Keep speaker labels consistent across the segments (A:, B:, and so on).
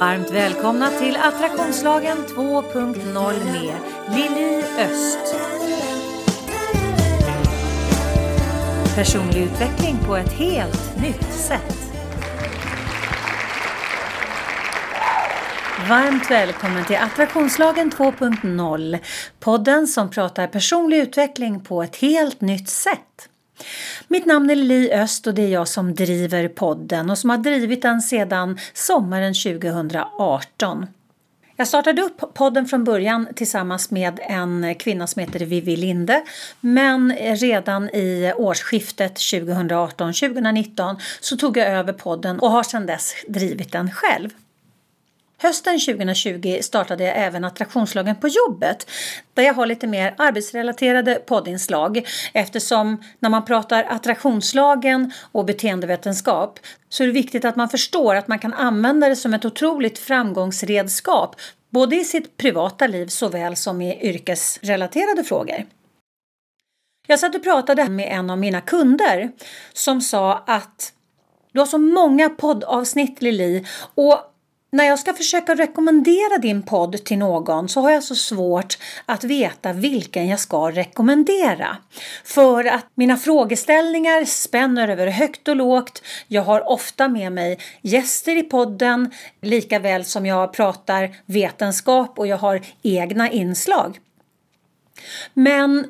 A: Varmt välkomna till Attraktionslagen 2.0 med Lili Öst. Personlig utveckling på ett helt nytt sätt. Varmt välkommen till Attraktionslagen 2.0. Podden som pratar personlig utveckling på ett helt nytt sätt. Mitt namn är Li Öst och det är jag som driver podden och som har drivit den sedan sommaren 2018. Jag startade upp podden från början tillsammans med en kvinna som heter Vivi Linde men redan i årsskiftet 2018-2019 så tog jag över podden och har sedan dess drivit den själv. Hösten 2020 startade jag även attraktionslagen på jobbet där jag har lite mer arbetsrelaterade poddinslag eftersom när man pratar attraktionslagen och beteendevetenskap så är det viktigt att man förstår att man kan använda det som ett otroligt framgångsredskap både i sitt privata liv såväl som i yrkesrelaterade frågor. Jag satt och pratade med en av mina kunder som sa att du har så många poddavsnitt Lili och när jag ska försöka rekommendera din podd till någon så har jag så svårt att veta vilken jag ska rekommendera. För att mina frågeställningar spänner över högt och lågt. Jag har ofta med mig gäster i podden lika väl som jag pratar vetenskap och jag har egna inslag. Men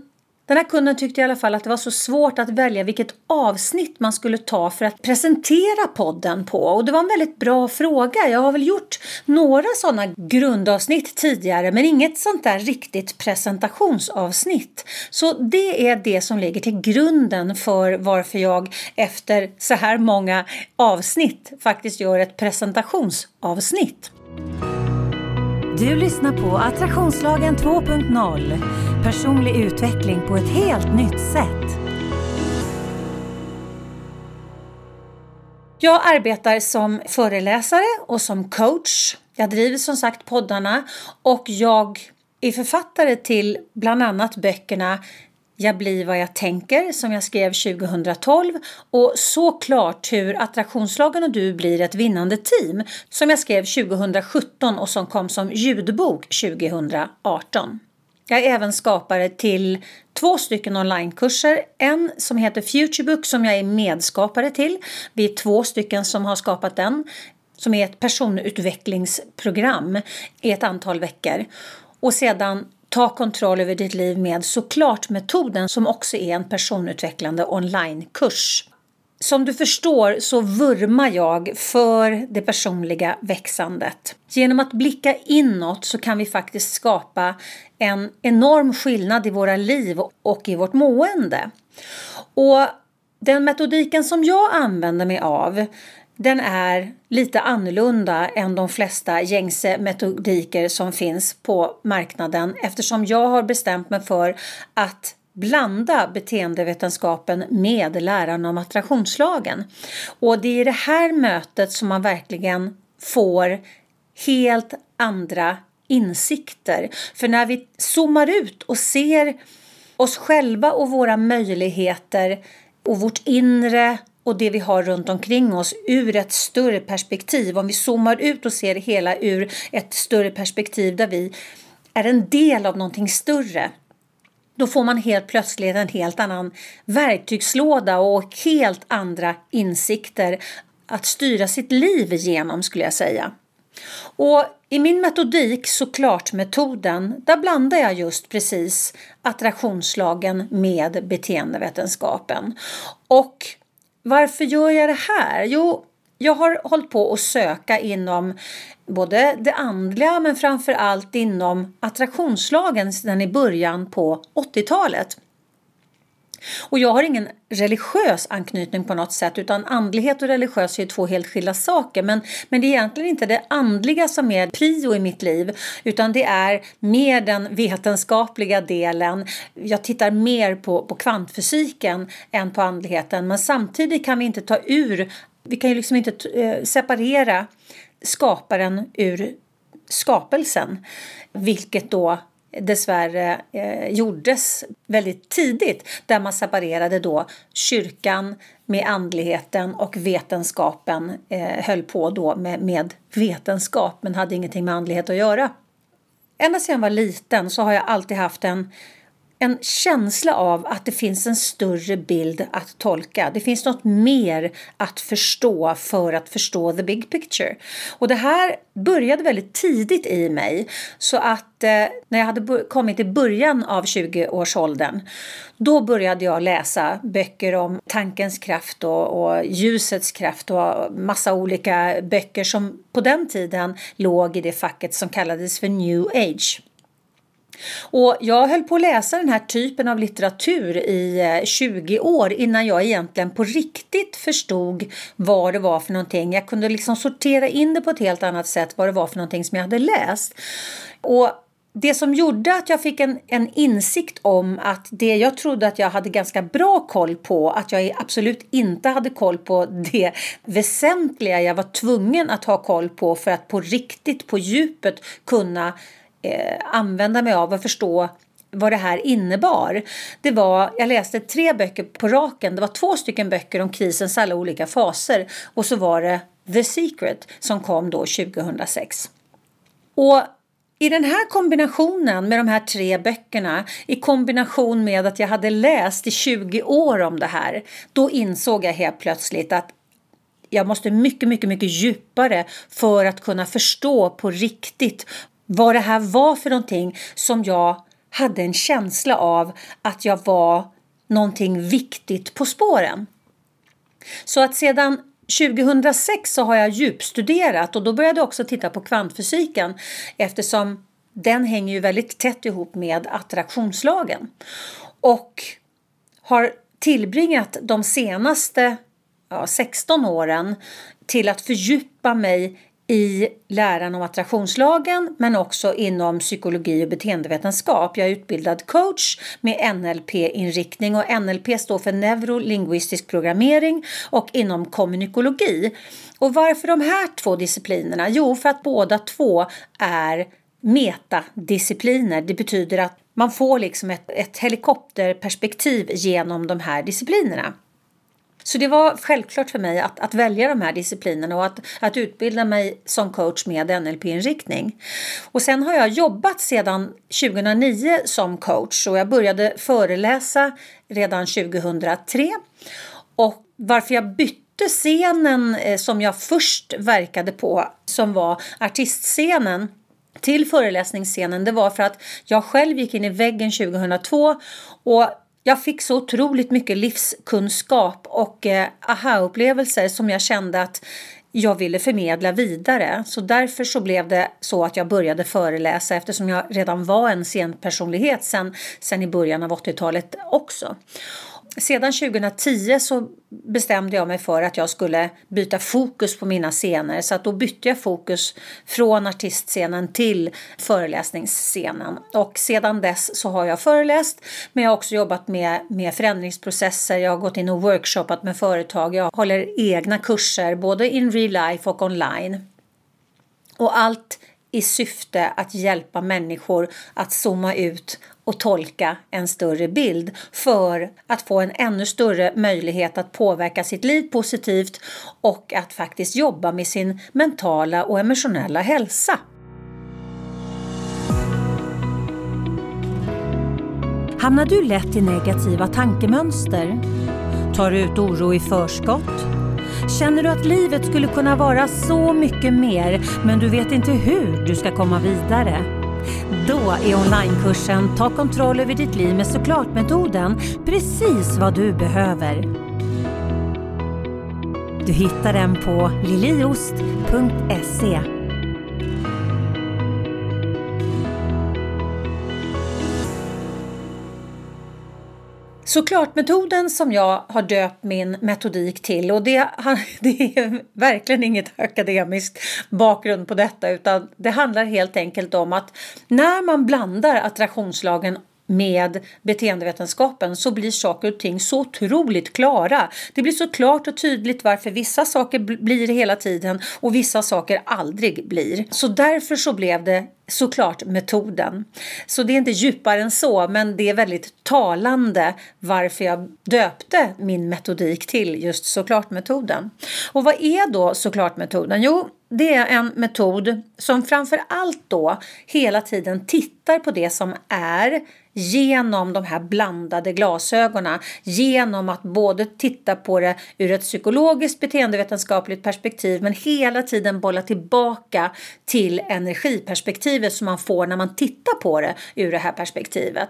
A: den här kunden tyckte i alla fall att det var så svårt att välja vilket avsnitt man skulle ta för att presentera podden på. Och det var en väldigt bra fråga. Jag har väl gjort några sådana grundavsnitt tidigare men inget sånt där riktigt presentationsavsnitt. Så det är det som ligger till grunden för varför jag efter så här många avsnitt faktiskt gör ett presentationsavsnitt. Du lyssnar på Attraktionslagen 2.0 Personlig utveckling på ett helt nytt sätt. Jag arbetar som föreläsare och som coach. Jag driver som sagt poddarna och jag är författare till bland annat böckerna jag blir vad jag tänker som jag skrev 2012 och såklart hur Attraktionslagen och du blir ett vinnande team som jag skrev 2017 och som kom som ljudbok 2018. Jag är även skapare till två stycken onlinekurser. En som heter Futurebook som jag är medskapare till. Vi är två stycken som har skapat den som är ett personutvecklingsprogram i ett antal veckor. Och sedan Ta kontroll över ditt liv med såklart metoden som också är en personutvecklande onlinekurs. Som du förstår så vurmar jag för det personliga växandet. Genom att blicka inåt så kan vi faktiskt skapa en enorm skillnad i våra liv och i vårt mående. Och den metodiken som jag använder mig av den är lite annorlunda än de flesta gängse metodiker som finns på marknaden eftersom jag har bestämt mig för att blanda beteendevetenskapen med läran om attraktionslagen. Och det är i det här mötet som man verkligen får helt andra insikter. För när vi zoomar ut och ser oss själva och våra möjligheter och vårt inre och det vi har runt omkring oss ur ett större perspektiv. Om vi zoomar ut och ser det hela ur ett större perspektiv där vi är en del av någonting större då får man helt plötsligt en helt annan verktygslåda och helt andra insikter att styra sitt liv genom skulle jag säga. Och i min metodik, såklart metoden, där blandar jag just precis attraktionslagen med beteendevetenskapen. Och varför gör jag det här? Jo, jag har hållit på att söka inom både det andliga men framför allt inom attraktionslagen sedan i början på 80-talet. Och jag har ingen religiös anknytning på något sätt utan andlighet och religiös är två helt skilda saker. Men, men det är egentligen inte det andliga som är prio i mitt liv utan det är mer den vetenskapliga delen. Jag tittar mer på, på kvantfysiken än på andligheten men samtidigt kan vi inte ta ur, vi kan ju liksom inte eh, separera skaparen ur skapelsen vilket då dessvärre eh, gjordes väldigt tidigt där man separerade då kyrkan med andligheten och vetenskapen eh, höll på då med, med vetenskap men hade ingenting med andlighet att göra. Ända sedan jag var liten så har jag alltid haft en en känsla av att det finns en större bild att tolka. Det finns något mer att förstå för att förstå the big picture. Och det här började väldigt tidigt i mig så att eh, när jag hade kommit i början av 20-årsåldern då började jag läsa böcker om tankens kraft och, och ljusets kraft och massa olika böcker som på den tiden låg i det facket som kallades för new age. Och jag höll på att läsa den här typen av litteratur i eh, 20 år innan jag egentligen på riktigt förstod vad det var för någonting. Jag kunde liksom sortera in det på ett helt annat sätt vad det var för någonting som jag hade läst. Och det som gjorde att jag fick en, en insikt om att det jag trodde att jag hade ganska bra koll på, att jag absolut inte hade koll på det väsentliga jag var tvungen att ha koll på för att på riktigt, på djupet kunna Eh, använda mig av och förstå vad det här innebar. Det var, jag läste tre böcker på raken. Det var två stycken böcker om krisens alla olika faser och så var det The Secret som kom då 2006. Och i den här kombinationen med de här tre böckerna i kombination med att jag hade läst i 20 år om det här då insåg jag helt plötsligt att jag måste mycket, mycket, mycket djupare för att kunna förstå på riktigt vad det här var för någonting som jag hade en känsla av att jag var någonting viktigt på spåren. Så att sedan 2006 så har jag djupstuderat och då började jag också titta på kvantfysiken eftersom den hänger ju väldigt tätt ihop med attraktionslagen. Och har tillbringat de senaste ja, 16 åren till att fördjupa mig i läran om attraktionslagen men också inom psykologi och beteendevetenskap. Jag är utbildad coach med NLP-inriktning och NLP står för neurolinguistisk programmering och inom kommunikologi. Och varför de här två disciplinerna? Jo, för att båda två är metadiscipliner. Det betyder att man får liksom ett, ett helikopterperspektiv genom de här disciplinerna. Så det var självklart för mig att, att välja de här disciplinerna och att, att utbilda mig som coach med NLP-inriktning. Och sen har jag jobbat sedan 2009 som coach och jag började föreläsa redan 2003. Och varför jag bytte scenen eh, som jag först verkade på, som var artistscenen, till föreläsningsscenen, det var för att jag själv gick in i väggen 2002 och jag fick så otroligt mycket livskunskap och eh, aha-upplevelser som jag kände att jag ville förmedla vidare. Så därför så blev det så att jag började föreläsa eftersom jag redan var en scenpersonlighet sen, sen i början av 80-talet också sedan 2010 så bestämde jag mig för att jag skulle byta fokus på mina scener. Så att då bytte jag fokus från artistscenen till föreläsningsscenen. Och sedan dess så har jag föreläst men jag har också jobbat med, med förändringsprocesser, jag har gått in och workshoppat med företag, jag håller egna kurser både in real life och online. Och allt i syfte att hjälpa människor att zooma ut och tolka en större bild för att få en ännu större möjlighet att påverka sitt liv positivt och att faktiskt jobba med sin mentala och emotionella hälsa. Hamnar du lätt i negativa tankemönster? Tar du ut oro i förskott? Känner du att livet skulle kunna vara så mycket mer men du vet inte hur du ska komma vidare? Då är onlinekursen Ta kontroll över ditt liv med såklart-metoden precis vad du behöver. Du hittar den på liliost.se Såklart-metoden som jag har döpt min metodik till och det, det är verkligen inget akademiskt bakgrund på detta utan det handlar helt enkelt om att när man blandar attraktionslagen med beteendevetenskapen så blir saker och ting så otroligt klara. Det blir så klart och tydligt varför vissa saker blir hela tiden och vissa saker aldrig blir. Så därför så blev det såklart metoden. Så det är inte djupare än så, men det är väldigt talande varför jag döpte min metodik till just såklart metoden. Och vad är då såklart metoden? Jo, det är en metod som framför allt då hela tiden tittar på det som är genom de här blandade glasögonen genom att både titta på det ur ett psykologiskt beteendevetenskapligt perspektiv men hela tiden bolla tillbaka till energiperspektivet som man får när man tittar på det ur det här perspektivet.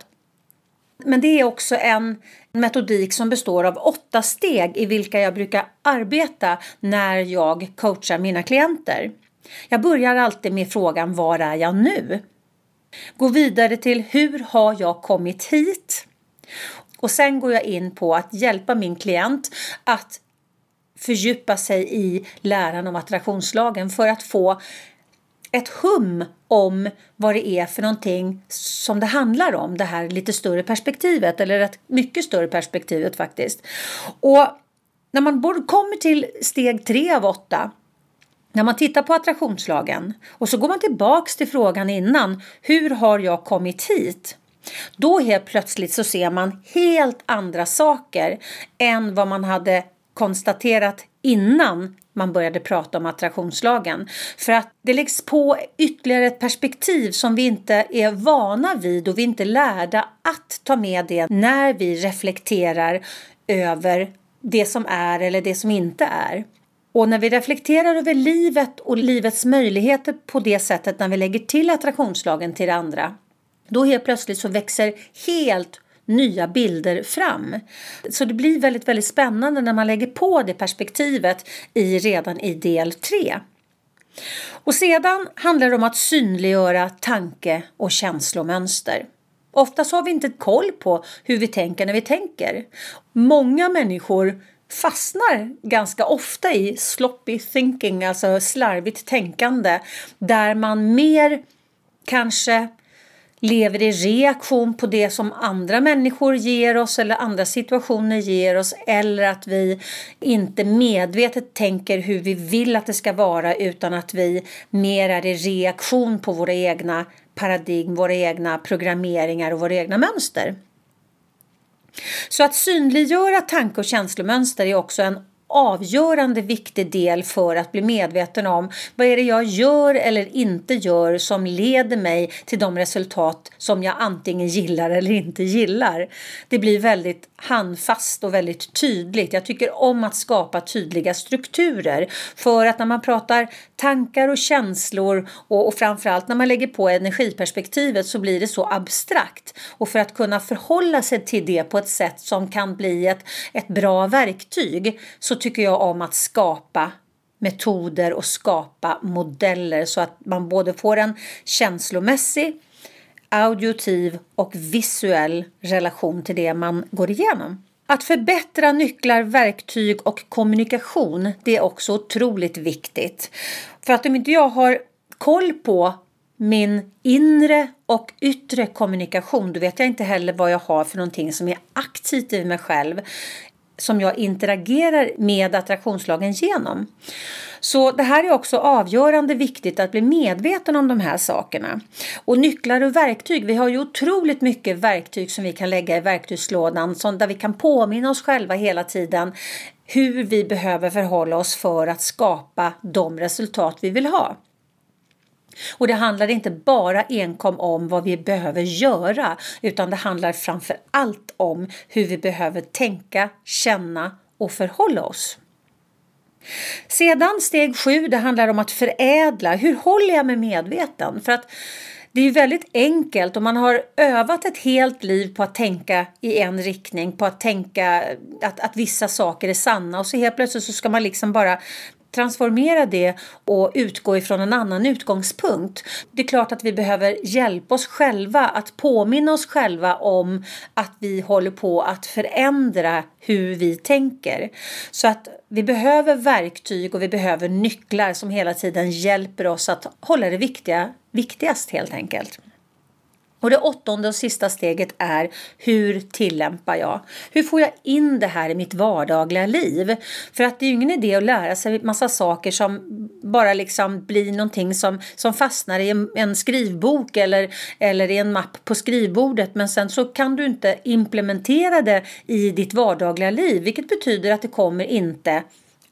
A: Men det är också en metodik som består av åtta steg i vilka jag brukar arbeta när jag coachar mina klienter. Jag börjar alltid med frågan Var är jag nu? Går vidare till Hur har jag kommit hit? Och sen går jag in på att hjälpa min klient att fördjupa sig i läran om attraktionslagen för att få ett hum om vad det är för någonting som det handlar om, det här lite större perspektivet eller rätt mycket större perspektivet faktiskt. Och när man kommer till steg tre av åtta när man tittar på attraktionslagen och så går man tillbaks till frågan innan. Hur har jag kommit hit? Då helt plötsligt så ser man helt andra saker än vad man hade konstaterat innan man började prata om attraktionslagen. För att det läggs på ytterligare ett perspektiv som vi inte är vana vid och vi är inte lärda att ta med det när vi reflekterar över det som är eller det som inte är. Och när vi reflekterar över livet och livets möjligheter på det sättet när vi lägger till attraktionslagen till det andra, då helt plötsligt så växer helt nya bilder fram. Så det blir väldigt, väldigt spännande när man lägger på det perspektivet i, redan i del 3. Och sedan handlar det om att synliggöra tanke och känslomönster. Oftast har vi inte koll på hur vi tänker när vi tänker. Många människor fastnar ganska ofta i sloppy thinking, alltså slarvigt tänkande, där man mer kanske lever i reaktion på det som andra människor ger oss eller andra situationer ger oss eller att vi inte medvetet tänker hur vi vill att det ska vara utan att vi mer är i reaktion på våra egna paradigm, våra egna programmeringar och våra egna mönster. Så att synliggöra tanke och känslomönster är också en avgörande viktig del för att bli medveten om vad är det jag gör eller inte gör som leder mig till de resultat som jag antingen gillar eller inte gillar. Det blir väldigt handfast och väldigt tydligt. Jag tycker om att skapa tydliga strukturer för att när man pratar tankar och känslor och, och framförallt när man lägger på energiperspektivet så blir det så abstrakt och för att kunna förhålla sig till det på ett sätt som kan bli ett, ett bra verktyg så tycker jag om att skapa metoder och skapa modeller så att man både får en känslomässig, audiotiv och visuell relation till det man går igenom. Att förbättra nycklar, verktyg och kommunikation det är också otroligt viktigt. För att om inte jag har koll på min inre och yttre kommunikation då vet jag inte heller vad jag har för någonting som är aktivt i mig själv som jag interagerar med attraktionslagen genom. Så det här är också avgörande viktigt att bli medveten om de här sakerna. Och nycklar och verktyg, vi har ju otroligt mycket verktyg som vi kan lägga i verktygslådan som där vi kan påminna oss själva hela tiden hur vi behöver förhålla oss för att skapa de resultat vi vill ha. Och det handlar inte bara enkom om vad vi behöver göra utan det handlar framför allt om hur vi behöver tänka, känna och förhålla oss. Sedan steg sju, det handlar om att förädla. Hur håller jag mig medveten? För att det är ju väldigt enkelt om man har övat ett helt liv på att tänka i en riktning, på att tänka att, att vissa saker är sanna och så helt plötsligt så ska man liksom bara transformera det och utgå ifrån en annan utgångspunkt. Det är klart att vi behöver hjälpa oss själva att påminna oss själva om att vi håller på att förändra hur vi tänker. Så att vi behöver verktyg och vi behöver nycklar som hela tiden hjälper oss att hålla det viktiga viktigast helt enkelt. Och det åttonde och sista steget är hur tillämpar jag? Hur får jag in det här i mitt vardagliga liv? För att det är ju ingen idé att lära sig massa saker som bara liksom blir någonting som, som fastnar i en, en skrivbok eller, eller i en mapp på skrivbordet men sen så kan du inte implementera det i ditt vardagliga liv vilket betyder att det kommer inte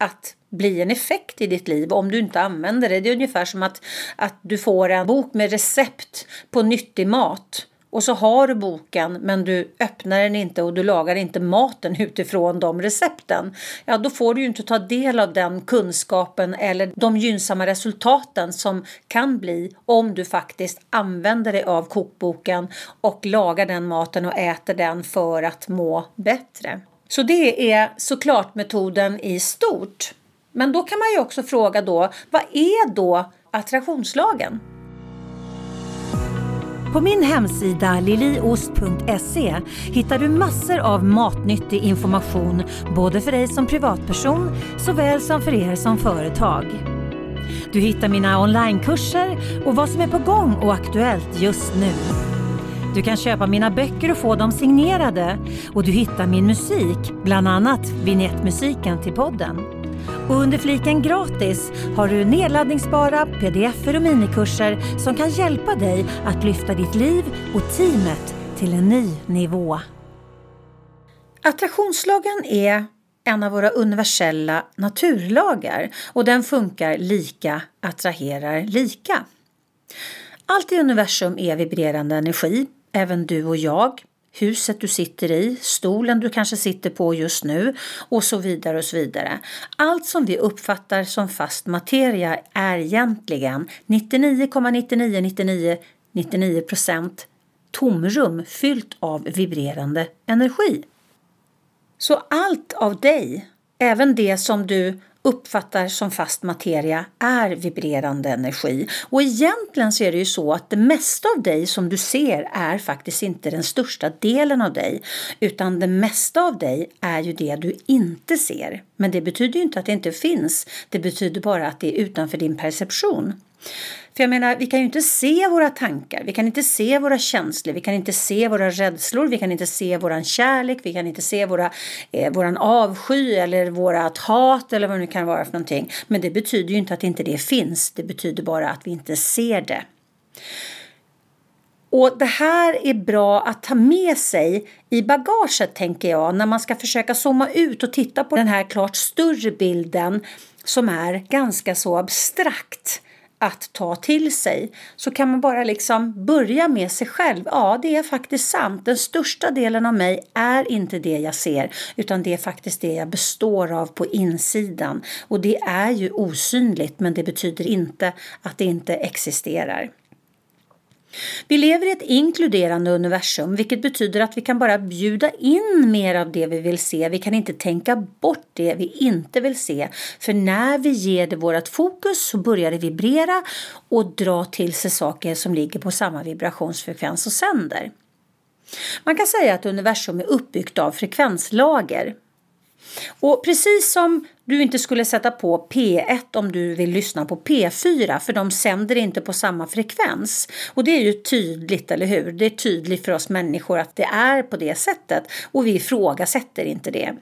A: att bli en effekt i ditt liv om du inte använder det. Det är ungefär som att, att du får en bok med recept på nyttig mat och så har du boken men du öppnar den inte och du lagar inte maten utifrån de recepten. Ja, då får du ju inte ta del av den kunskapen eller de gynnsamma resultaten som kan bli om du faktiskt använder dig av kokboken och lagar den maten och äter den för att må bättre. Så det är såklart metoden i stort. Men då kan man ju också fråga då, vad är då attraktionslagen? På min hemsida liliost.se hittar du massor av matnyttig information både för dig som privatperson såväl som för er som företag. Du hittar mina onlinekurser och vad som är på gång och aktuellt just nu. Du kan köpa mina böcker och få dem signerade och du hittar min musik, bland annat vignettmusiken till podden. Och under fliken gratis har du nedladdningsbara pdf och minikurser som kan hjälpa dig att lyfta ditt liv och teamet till en ny nivå. Attraktionslagen är en av våra universella naturlagar och den funkar lika attraherar lika. Allt i universum är vibrerande energi även du och jag, huset du sitter i, stolen du kanske sitter på just nu och så vidare och så vidare. Allt som vi uppfattar som fast materia är egentligen 99,9999 99 procent tomrum fyllt av vibrerande energi. Så allt av dig, även det som du uppfattar som fast materia är vibrerande energi. Och egentligen så är det ju så att det mesta av dig som du ser är faktiskt inte den största delen av dig utan det mesta av dig är ju det du inte ser. Men det betyder ju inte att det inte finns. Det betyder bara att det är utanför din perception. För jag menar, vi kan ju inte se våra tankar, vi kan inte se våra känslor, vi kan inte se våra rädslor, vi kan inte se våran kärlek, vi kan inte se våra, eh, våran avsky eller vårat hat eller vad det nu kan vara för någonting. Men det betyder ju inte att inte det finns, det betyder bara att vi inte ser det. Och det här är bra att ta med sig i bagaget tänker jag när man ska försöka zooma ut och titta på den här klart större bilden som är ganska så abstrakt att ta till sig så kan man bara liksom börja med sig själv. Ja, det är faktiskt sant. Den största delen av mig är inte det jag ser utan det är faktiskt det jag består av på insidan. Och det är ju osynligt men det betyder inte att det inte existerar. Vi lever i ett inkluderande universum vilket betyder att vi kan bara bjuda in mer av det vi vill se. Vi kan inte tänka bort det vi inte vill se. För när vi ger det vårt fokus så börjar det vibrera och dra till sig saker som ligger på samma vibrationsfrekvens och sänder. Man kan säga att universum är uppbyggt av frekvenslager. Och precis som du inte skulle sätta på P1 om du vill lyssna på P4 för de sänder inte på samma frekvens. Och det är ju tydligt, eller hur? Det är tydligt för oss människor att det är på det sättet och vi ifrågasätter inte det.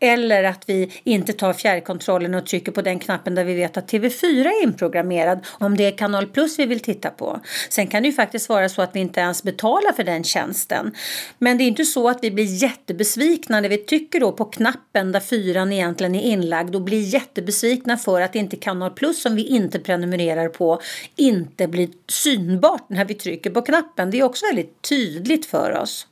A: Eller att vi inte tar fjärrkontrollen och trycker på den knappen där vi vet att TV4 är inprogrammerad om det är kanal plus vi vill titta på. Sen kan det ju faktiskt vara så att vi inte ens betalar för den tjänsten. Men det är inte så att vi blir jättebesvikna när vi trycker då på knappen där fyran egentligen är inlagd och blir jättebesvikna för att inte kanal plus som vi inte prenumererar på inte blir synbart när vi trycker på knappen. Det är också väldigt tydligt för oss.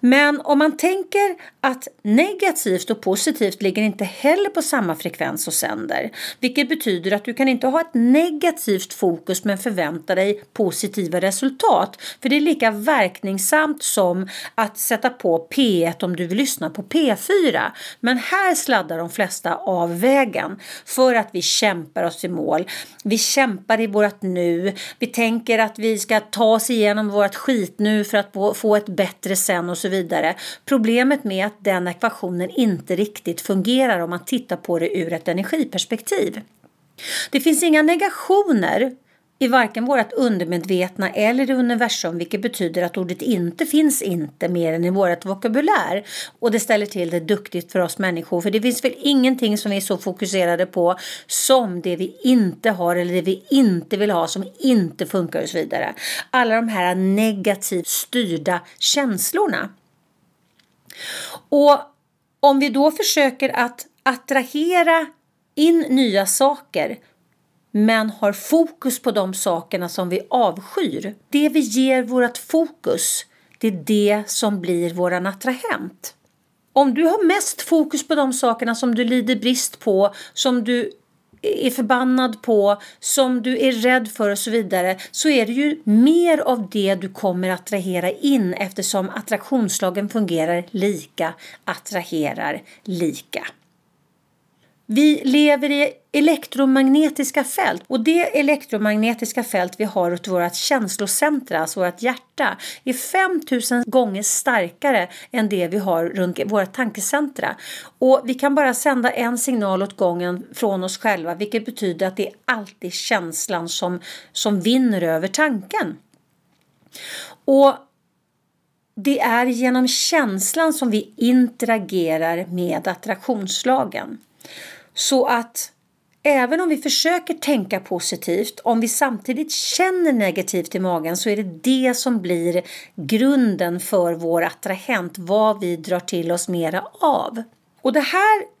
A: Men om man tänker att negativt och positivt ligger inte heller på samma frekvens och sänder. Vilket betyder att du kan inte ha ett negativt fokus men förvänta dig positiva resultat. För det är lika verkningsamt som att sätta på P1 om du vill lyssna på P4. Men här sladdar de flesta av vägen för att vi kämpar oss i mål. Vi kämpar i vårt nu. Vi tänker att vi ska ta oss igenom vårt skit nu för att få ett bättre sen och så vidare. Problemet med att den ekvationen inte riktigt fungerar om man tittar på det ur ett energiperspektiv. Det finns inga negationer i varken vårt undermedvetna eller i universum vilket betyder att ordet inte finns inte mer än i vårt vokabulär. Och det ställer till det duktigt för oss människor för det finns väl ingenting som vi är så fokuserade på som det vi inte har eller det vi inte vill ha som inte funkar och så vidare. Alla de här negativt styrda känslorna. Och om vi då försöker att attrahera in nya saker men har fokus på de sakerna som vi avskyr. Det vi ger vårt fokus, det är det som blir våran attrahent. Om du har mest fokus på de sakerna som du lider brist på, som du är förbannad på, som du är rädd för och så vidare så är det ju mer av det du kommer attrahera in eftersom attraktionslagen fungerar lika attraherar lika. Vi lever i elektromagnetiska fält och det elektromagnetiska fält vi har åt vårt känslocentra, alltså vårt hjärta, är 5000 gånger starkare än det vi har runt våra tankecentra. Och vi kan bara sända en signal åt gången från oss själva, vilket betyder att det är alltid känslan som, som vinner över tanken. Och det är genom känslan som vi interagerar med attraktionslagen. Så att även om vi försöker tänka positivt, om vi samtidigt känner negativt i magen så är det det som blir grunden för vår attrahent, vad vi drar till oss mera av. Och det här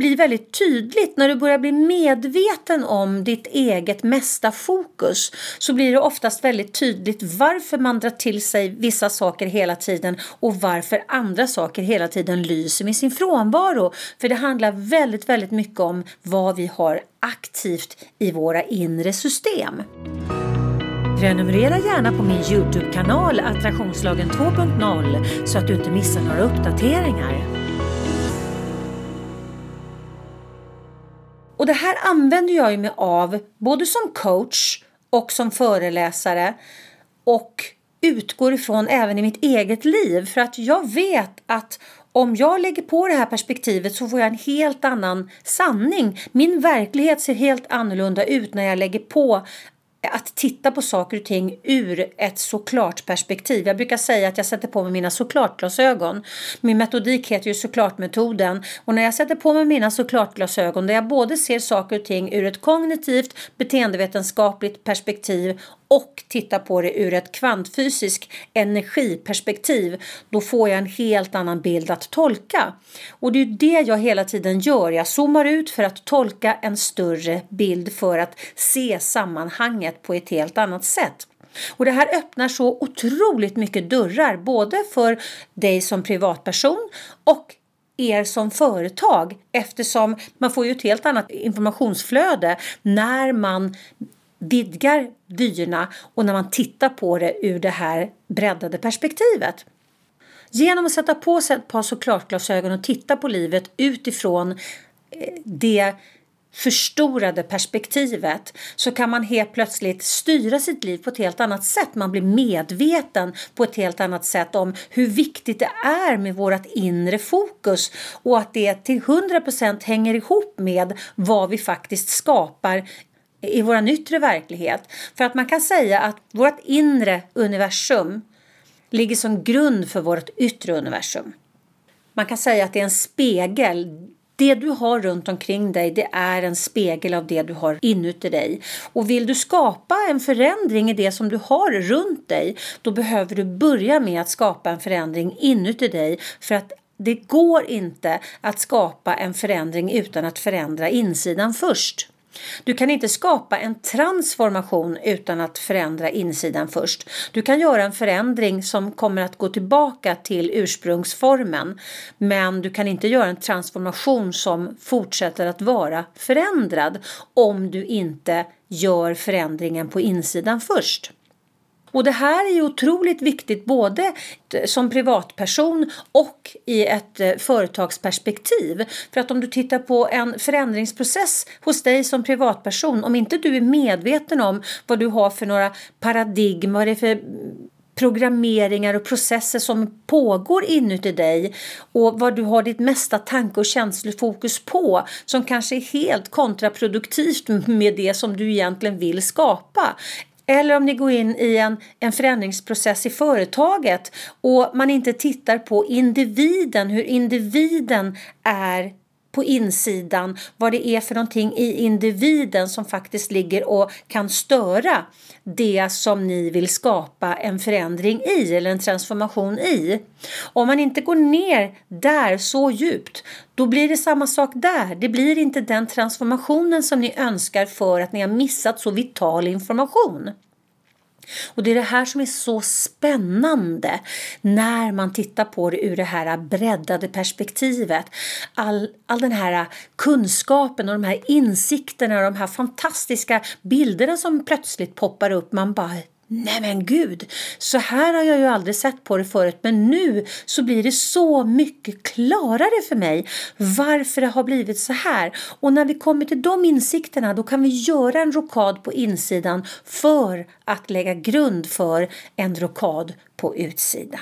A: blir väldigt tydligt när du börjar bli medveten om ditt eget mesta fokus så blir det oftast väldigt tydligt varför man drar till sig vissa saker hela tiden och varför andra saker hela tiden lyser med sin frånvaro. För det handlar väldigt, väldigt mycket om vad vi har aktivt i våra inre system. Prenumerera gärna på min Youtube-kanal Attraktionslagen 2.0 så att du inte missar några uppdateringar. Och det här använder jag mig av både som coach och som föreläsare och utgår ifrån även i mitt eget liv för att jag vet att om jag lägger på det här perspektivet så får jag en helt annan sanning. Min verklighet ser helt annorlunda ut när jag lägger på att titta på saker och ting ur ett såklart perspektiv. Jag brukar säga att jag sätter på mig mina såklart-glasögon. Min metodik heter ju såklart-metoden och när jag sätter på mig mina såklart-glasögon där jag både ser saker och ting ur ett kognitivt beteendevetenskapligt perspektiv och titta på det ur ett kvantfysiskt energiperspektiv då får jag en helt annan bild att tolka. Och det är det jag hela tiden gör. Jag zoomar ut för att tolka en större bild för att se sammanhanget på ett helt annat sätt. Och det här öppnar så otroligt mycket dörrar både för dig som privatperson och er som företag eftersom man får ju ett helt annat informationsflöde när man vidgar vyerna och när man tittar på det ur det här breddade perspektivet. Genom att sätta på sig ett par såklart-glasögon och titta på livet utifrån eh, det förstorade perspektivet så kan man helt plötsligt styra sitt liv på ett helt annat sätt. Man blir medveten på ett helt annat sätt om hur viktigt det är med vårt inre fokus och att det till 100% hänger ihop med vad vi faktiskt skapar i vår yttre verklighet. För att man kan säga att vårt inre universum ligger som grund för vårt yttre universum. Man kan säga att det är en spegel. Det du har runt omkring dig det är en spegel av det du har inuti dig. Och vill du skapa en förändring i det som du har runt dig då behöver du börja med att skapa en förändring inuti dig för att det går inte att skapa en förändring utan att förändra insidan först. Du kan inte skapa en transformation utan att förändra insidan först. Du kan göra en förändring som kommer att gå tillbaka till ursprungsformen men du kan inte göra en transformation som fortsätter att vara förändrad om du inte gör förändringen på insidan först. Och det här är otroligt viktigt både som privatperson och i ett eh, företagsperspektiv. För att om du tittar på en förändringsprocess hos dig som privatperson, om inte du är medveten om vad du har för några paradigm, vad det är för programmeringar och processer som pågår inuti dig och vad du har ditt mesta tanke och känslofokus på som kanske är helt kontraproduktivt med det som du egentligen vill skapa. Eller om ni går in i en, en förändringsprocess i företaget och man inte tittar på individen, hur individen är på insidan, vad det är för någonting i individen som faktiskt ligger och kan störa det som ni vill skapa en förändring i eller en transformation i. Om man inte går ner där så djupt, då blir det samma sak där. Det blir inte den transformationen som ni önskar för att ni har missat så vital information. Och det är det här som är så spännande när man tittar på det ur det här breddade perspektivet. All, all den här kunskapen och de här insikterna och de här fantastiska bilderna som plötsligt poppar upp. Man bara Nej men gud, så här har jag ju aldrig sett på det förut men nu så blir det så mycket klarare för mig varför det har blivit så här. Och när vi kommer till de insikterna då kan vi göra en rokad på insidan för att lägga grund för en rokad på utsidan.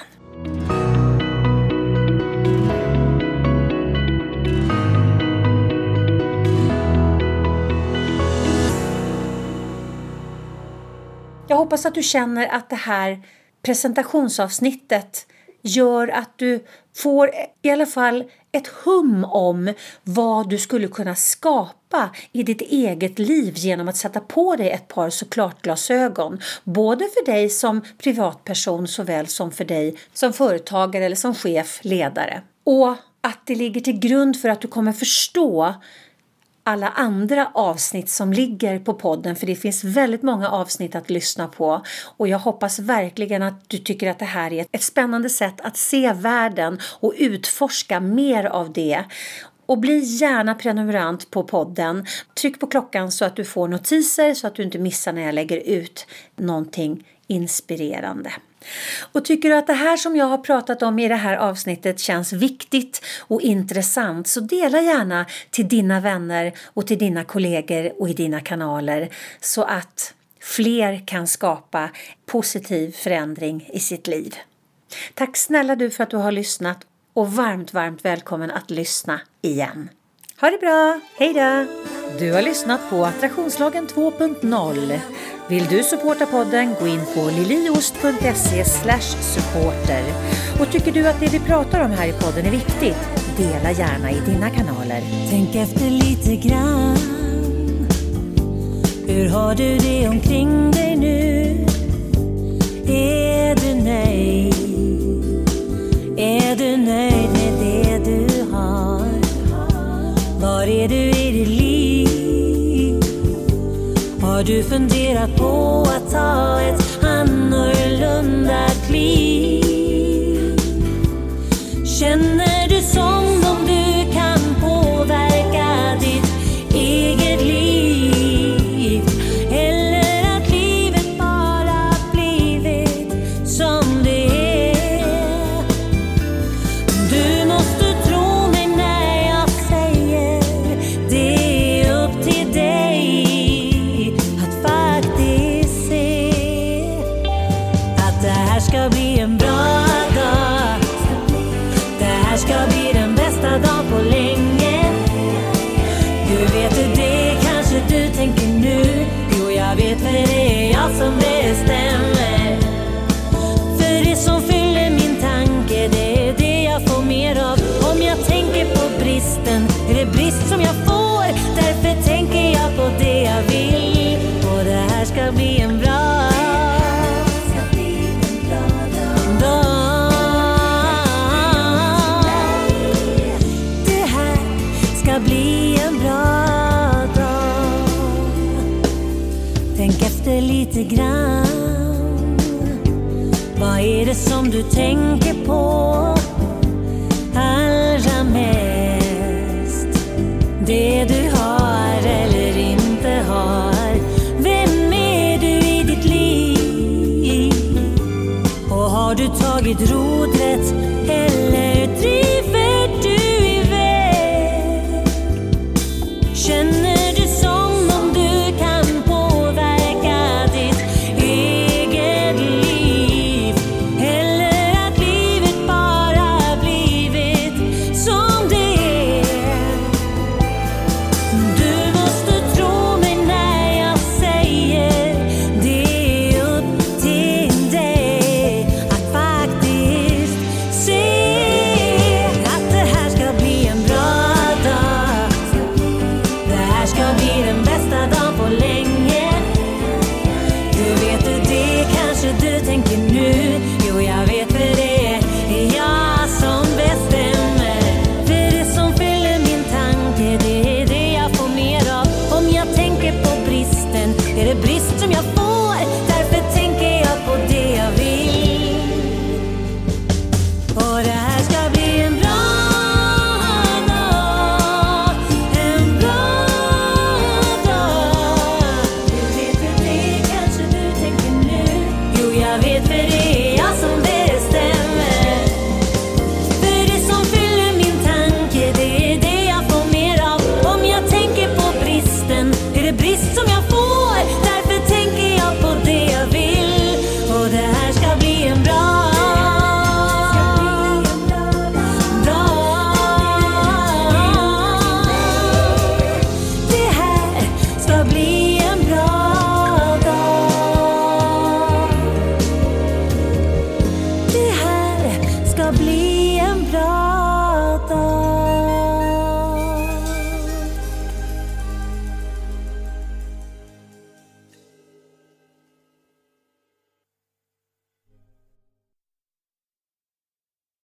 A: Jag hoppas att du känner att det här presentationsavsnittet gör att du får i alla fall ett hum om vad du skulle kunna skapa i ditt eget liv genom att sätta på dig ett par såklart glasögon. Både för dig som privatperson såväl som för dig som företagare eller som chef, ledare. Och att det ligger till grund för att du kommer förstå alla andra avsnitt som ligger på podden för det finns väldigt många avsnitt att lyssna på och jag hoppas verkligen att du tycker att det här är ett spännande sätt att se världen och utforska mer av det. Och bli gärna prenumerant på podden. Tryck på klockan så att du får notiser så att du inte missar när jag lägger ut någonting inspirerande. Och tycker du att det här som jag har pratat om i det här avsnittet känns viktigt och intressant så dela gärna till dina vänner och till dina kollegor och i dina kanaler så att fler kan skapa positiv förändring i sitt liv. Tack snälla du för att du har lyssnat och varmt, varmt välkommen att lyssna igen. Ha det bra, hej då! Du har lyssnat på Attraktionslagen 2.0 vill du supporta podden, gå in på liliost.se supporter. Och tycker du att det vi pratar om här i podden är viktigt, dela gärna i dina kanaler.
B: Tänk efter lite grann. Hur har du det omkring dig Har du funderat på att ta ett vet du det? Kanske du tänker nu. Jo, jag vet för det är jag som bestämmer. För det som fyller min tanke, det är det jag får mer av. Om jag tänker på bristen, är det brist som jag får. Därför tänker jag på det jag vill. Och det här ska bli en bra lite grann. Vad är det som du tänker på allra mest? Det du har eller inte har. Vem är du i ditt liv? Och har du tagit rodret